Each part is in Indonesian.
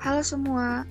Halo semua,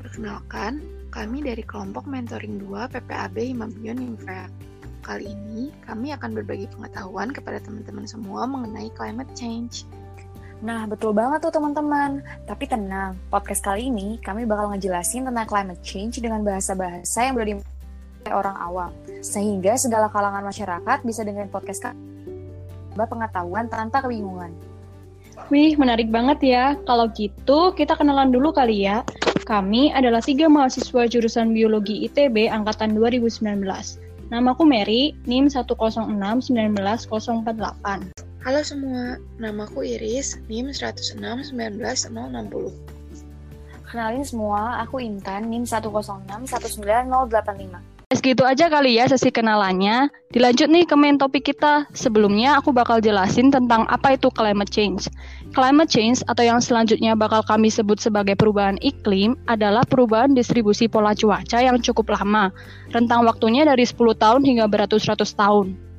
perkenalkan kami dari kelompok mentoring 2 PPAB Himampion Infra. Kali ini kami akan berbagi pengetahuan kepada teman-teman semua mengenai climate change. Nah, betul banget tuh teman-teman. Tapi tenang, podcast kali ini kami bakal ngejelasin tentang climate change dengan bahasa-bahasa yang boleh oleh orang awam. Sehingga segala kalangan masyarakat bisa dengerin podcast kami pengetahuan tanpa kebingungan. Wih, menarik banget ya. Kalau gitu, kita kenalan dulu kali ya. Kami adalah tiga mahasiswa jurusan Biologi ITB Angkatan 2019. Namaku Mary, NIM 106-19-048. Halo semua, namaku Iris, NIM 106-19-060. Kenalin semua, aku Intan, NIM 106-19085. Segitu aja kali ya sesi kenalannya. Dilanjut nih ke main topik kita. Sebelumnya aku bakal jelasin tentang apa itu climate change. Climate change atau yang selanjutnya bakal kami sebut sebagai perubahan iklim adalah perubahan distribusi pola cuaca yang cukup lama. Rentang waktunya dari 10 tahun hingga beratus-ratus tahun.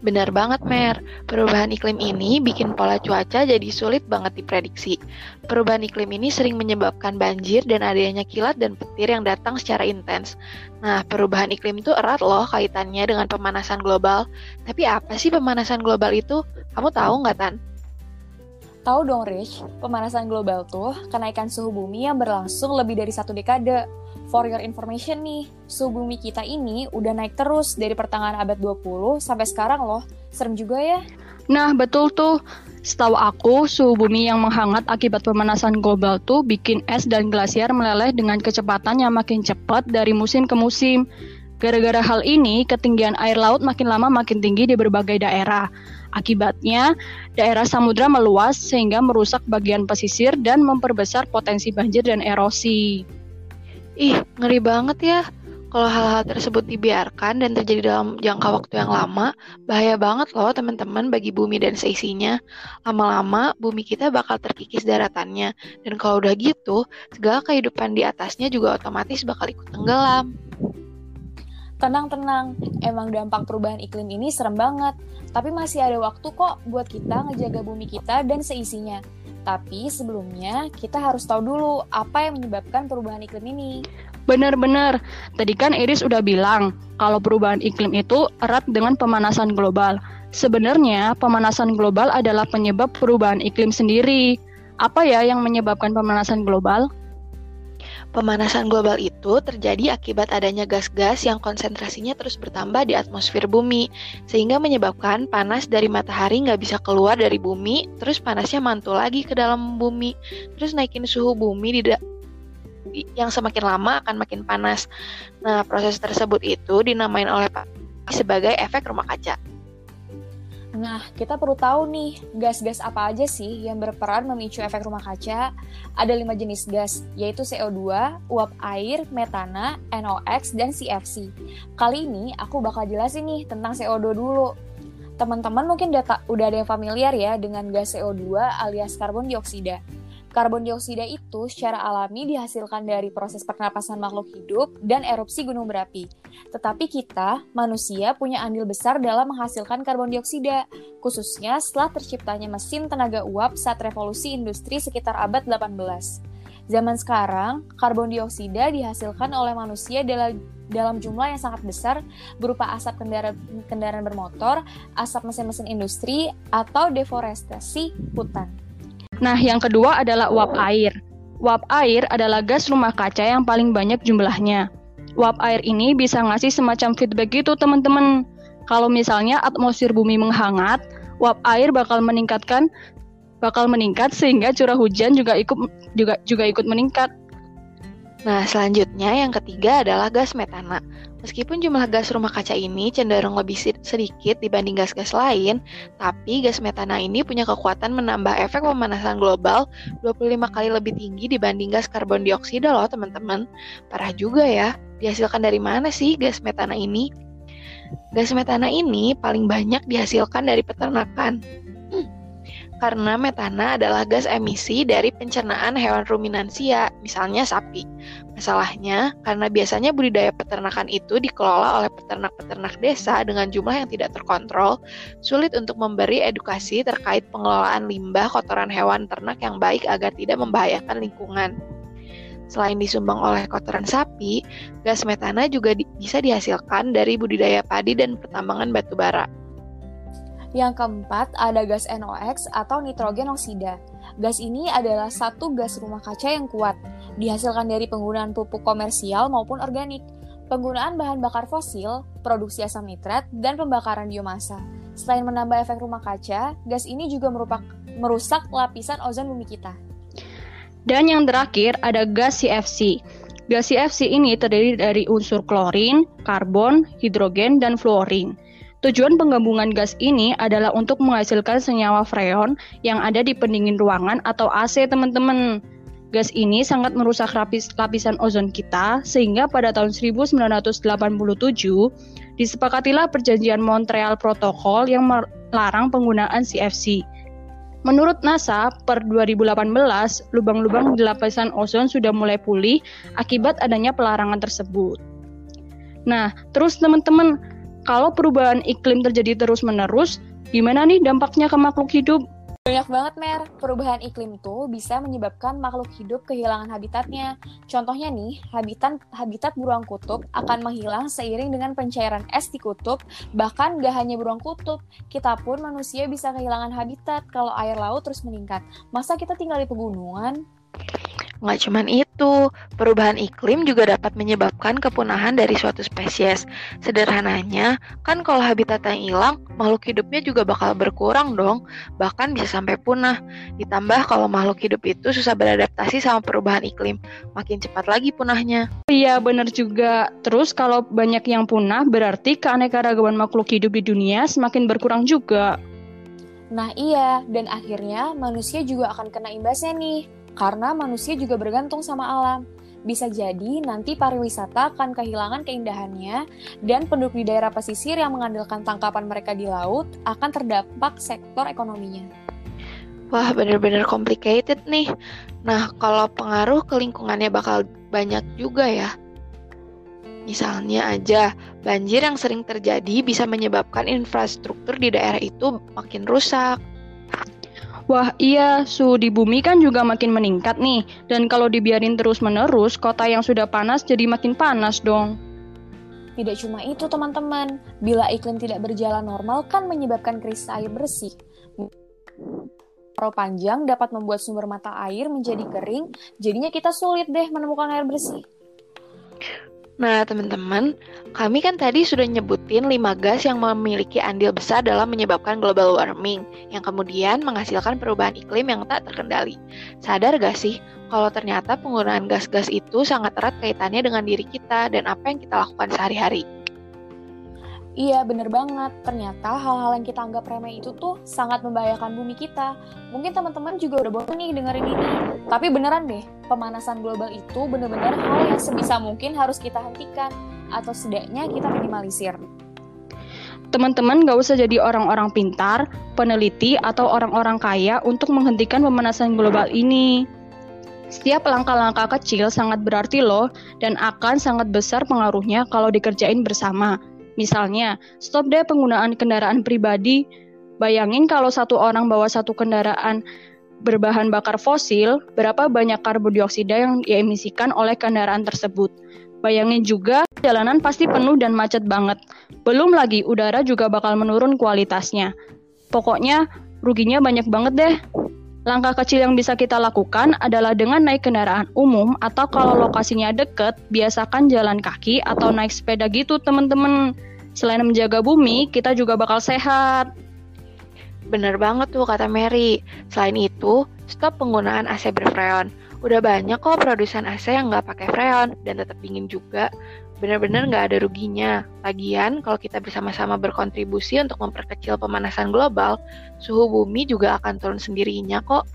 Benar banget, Mer. Perubahan iklim ini bikin pola cuaca jadi sulit banget diprediksi. Perubahan iklim ini sering menyebabkan banjir dan adanya kilat dan petir yang datang secara intens. Nah, perubahan iklim itu erat loh kaitannya dengan pemanasan global. Tapi apa sih pemanasan global itu? Kamu tahu nggak, Tan? Tahu dong, Rich, pemanasan global tuh kenaikan suhu bumi yang berlangsung lebih dari satu dekade. For your information nih, suhu bumi kita ini udah naik terus dari pertengahan abad 20 sampai sekarang loh. Serem juga ya. Nah, betul tuh. Setahu aku, suhu bumi yang menghangat akibat pemanasan global tuh bikin es dan glasier meleleh dengan kecepatan yang makin cepat dari musim ke musim. Gara-gara hal ini, ketinggian air laut makin lama makin tinggi di berbagai daerah. Akibatnya, daerah samudra meluas sehingga merusak bagian pesisir dan memperbesar potensi banjir dan erosi. Ih, ngeri banget ya. Kalau hal-hal tersebut dibiarkan dan terjadi dalam jangka waktu yang lama, bahaya banget loh teman-teman bagi bumi dan seisinya. Lama-lama bumi kita bakal terkikis daratannya. Dan kalau udah gitu, segala kehidupan di atasnya juga otomatis bakal ikut tenggelam. Tenang-tenang, emang dampak perubahan iklim ini serem banget. Tapi masih ada waktu kok buat kita ngejaga bumi kita dan seisinya. Tapi sebelumnya kita harus tahu dulu apa yang menyebabkan perubahan iklim ini. Benar-benar. Tadi kan Iris udah bilang kalau perubahan iklim itu erat dengan pemanasan global. Sebenarnya pemanasan global adalah penyebab perubahan iklim sendiri. Apa ya yang menyebabkan pemanasan global? Pemanasan global itu terjadi akibat adanya gas-gas yang konsentrasinya terus bertambah di atmosfer bumi, sehingga menyebabkan panas dari matahari nggak bisa keluar dari bumi, terus panasnya mantul lagi ke dalam bumi, terus naikin suhu bumi di yang semakin lama akan makin panas. Nah, proses tersebut itu dinamain oleh Pak sebagai efek rumah kaca. Nah, kita perlu tahu nih, gas-gas apa aja sih yang berperan memicu efek rumah kaca? Ada lima jenis gas, yaitu CO2, uap air, metana, NOx, dan CFC. Kali ini aku bakal jelasin nih tentang CO2 dulu. Teman-teman mungkin udah ada yang familiar ya dengan gas CO2 alias karbon dioksida. Karbon dioksida itu secara alami dihasilkan dari proses pernapasan makhluk hidup dan erupsi gunung berapi. Tetapi kita, manusia, punya andil besar dalam menghasilkan karbon dioksida, khususnya setelah terciptanya mesin tenaga uap saat revolusi industri sekitar abad 18. Zaman sekarang, karbon dioksida dihasilkan oleh manusia dalam dalam jumlah yang sangat besar berupa asap kendaraan, kendaraan bermotor, asap mesin-mesin industri, atau deforestasi hutan. Nah, yang kedua adalah uap air. Uap air adalah gas rumah kaca yang paling banyak jumlahnya. Uap air ini bisa ngasih semacam feedback gitu, teman-teman. Kalau misalnya atmosfer bumi menghangat, uap air bakal meningkatkan bakal meningkat sehingga curah hujan juga ikut juga juga ikut meningkat. Nah, selanjutnya yang ketiga adalah gas metana. Meskipun jumlah gas rumah kaca ini cenderung lebih sedikit dibanding gas-gas lain, tapi gas metana ini punya kekuatan menambah efek pemanasan global 25 kali lebih tinggi dibanding gas karbon dioksida loh teman-teman. Parah juga ya, dihasilkan dari mana sih gas metana ini? Gas metana ini paling banyak dihasilkan dari peternakan. Karena metana adalah gas emisi dari pencernaan hewan ruminansia, misalnya sapi. Masalahnya, karena biasanya budidaya peternakan itu dikelola oleh peternak-peternak desa dengan jumlah yang tidak terkontrol, sulit untuk memberi edukasi terkait pengelolaan limbah kotoran hewan ternak yang baik agar tidak membahayakan lingkungan. Selain disumbang oleh kotoran sapi, gas metana juga di bisa dihasilkan dari budidaya padi dan pertambangan batu bara. Yang keempat, ada gas NOx atau nitrogen oksida. Gas ini adalah satu gas rumah kaca yang kuat, dihasilkan dari penggunaan pupuk komersial maupun organik, penggunaan bahan bakar fosil, produksi asam nitrat, dan pembakaran biomasa. Selain menambah efek rumah kaca, gas ini juga merusak lapisan ozon bumi kita. Dan yang terakhir ada gas CFC. Gas CFC ini terdiri dari unsur klorin, karbon, hidrogen, dan fluorin. Tujuan penggabungan gas ini adalah untuk menghasilkan senyawa freon yang ada di pendingin ruangan atau AC, teman-teman. Gas ini sangat merusak lapis, lapisan ozon kita, sehingga pada tahun 1987 disepakatilah perjanjian Montreal Protocol yang melarang penggunaan CFC. Menurut NASA, per 2018, lubang-lubang di lapisan ozon sudah mulai pulih akibat adanya pelarangan tersebut. Nah, terus teman-teman, kalau perubahan iklim terjadi terus-menerus, gimana nih dampaknya ke makhluk hidup? Banyak banget, Mer. Perubahan iklim tuh bisa menyebabkan makhluk hidup kehilangan habitatnya. Contohnya nih, habitat habitat beruang kutub akan menghilang seiring dengan pencairan es di kutub. Bahkan gak hanya beruang kutub, kita pun manusia bisa kehilangan habitat kalau air laut terus meningkat. Masa kita tinggal di pegunungan? Nggak cuman itu, perubahan iklim juga dapat menyebabkan kepunahan dari suatu spesies. Sederhananya, kan kalau habitatnya hilang, makhluk hidupnya juga bakal berkurang dong, bahkan bisa sampai punah. Ditambah kalau makhluk hidup itu susah beradaptasi sama perubahan iklim, makin cepat lagi punahnya. Iya, benar juga. Terus kalau banyak yang punah, berarti keanekaragaman makhluk hidup di dunia semakin berkurang juga. Nah iya, dan akhirnya manusia juga akan kena imbasnya nih karena manusia juga bergantung sama alam. Bisa jadi nanti pariwisata akan kehilangan keindahannya dan penduduk di daerah pesisir yang mengandalkan tangkapan mereka di laut akan terdampak sektor ekonominya. Wah, bener-bener complicated nih. Nah, kalau pengaruh ke lingkungannya bakal banyak juga ya. Misalnya aja, banjir yang sering terjadi bisa menyebabkan infrastruktur di daerah itu makin rusak. Wah iya, suhu di bumi kan juga makin meningkat nih. Dan kalau dibiarin terus-menerus, kota yang sudah panas jadi makin panas dong. Tidak cuma itu teman-teman, bila iklim tidak berjalan normal kan menyebabkan krisis air bersih. Kemarau panjang dapat membuat sumber mata air menjadi kering, jadinya kita sulit deh menemukan air bersih. Nah, teman-teman, kami kan tadi sudah nyebutin 5 gas yang memiliki andil besar dalam menyebabkan global warming, yang kemudian menghasilkan perubahan iklim yang tak terkendali. Sadar gak sih, kalau ternyata penggunaan gas-gas itu sangat erat kaitannya dengan diri kita dan apa yang kita lakukan sehari-hari? Iya, bener banget. Ternyata hal-hal yang kita anggap remeh itu tuh sangat membahayakan bumi kita. Mungkin teman-teman juga udah bosan nih dengerin ini. Tapi beneran deh, pemanasan global itu bener-bener hal yang sebisa mungkin harus kita hentikan. Atau setidaknya kita minimalisir. Teman-teman gak usah jadi orang-orang pintar, peneliti, atau orang-orang kaya untuk menghentikan pemanasan global ini. Setiap langkah-langkah kecil sangat berarti loh dan akan sangat besar pengaruhnya kalau dikerjain bersama. Misalnya, stop deh penggunaan kendaraan pribadi. Bayangin kalau satu orang bawa satu kendaraan berbahan bakar fosil, berapa banyak karbon dioksida yang diemisikan oleh kendaraan tersebut. Bayangin juga, jalanan pasti penuh dan macet banget. Belum lagi, udara juga bakal menurun kualitasnya. Pokoknya, ruginya banyak banget deh. Langkah kecil yang bisa kita lakukan adalah dengan naik kendaraan umum atau kalau lokasinya deket, biasakan jalan kaki atau naik sepeda gitu teman-teman. Selain menjaga bumi, kita juga bakal sehat. Bener banget tuh kata Mary. Selain itu, stop penggunaan AC berfreon. Udah banyak kok produsen AC yang nggak pakai freon dan tetap dingin juga. Bener-bener nggak ada ruginya. Lagian, kalau kita bersama-sama berkontribusi untuk memperkecil pemanasan global, suhu bumi juga akan turun sendirinya kok.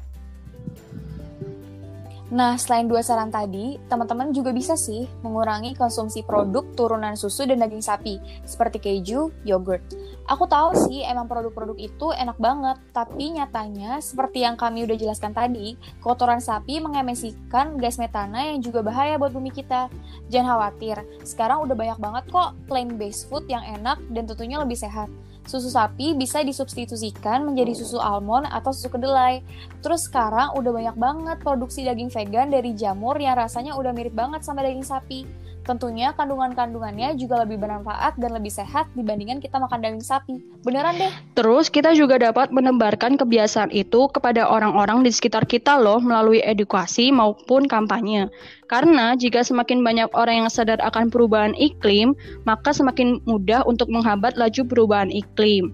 Nah, selain dua saran tadi, teman-teman juga bisa sih mengurangi konsumsi produk turunan susu dan daging sapi, seperti keju, yogurt. Aku tahu sih emang produk-produk itu enak banget, tapi nyatanya seperti yang kami udah jelaskan tadi, kotoran sapi mengemisikan gas metana yang juga bahaya buat bumi kita. Jangan khawatir, sekarang udah banyak banget kok plant-based food yang enak dan tentunya lebih sehat. Susu sapi bisa disubstitusikan menjadi susu almond atau susu kedelai. Terus sekarang udah banyak banget produksi daging vegan dari jamur yang rasanya udah mirip banget sama daging sapi. Tentunya kandungan-kandungannya juga lebih bermanfaat dan lebih sehat dibandingkan kita makan daging sapi. Beneran deh. Terus kita juga dapat menebarkan kebiasaan itu kepada orang-orang di sekitar kita loh melalui edukasi maupun kampanye. Karena jika semakin banyak orang yang sadar akan perubahan iklim, maka semakin mudah untuk menghambat laju perubahan iklim.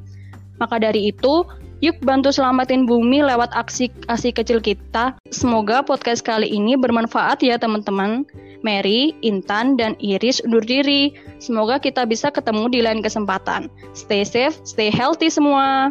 Maka dari itu, Yuk bantu selamatin bumi lewat aksi-aksi kecil kita. Semoga podcast kali ini bermanfaat ya teman-teman. Mary, Intan, dan Iris undur diri. Semoga kita bisa ketemu di lain kesempatan. Stay safe, stay healthy semua.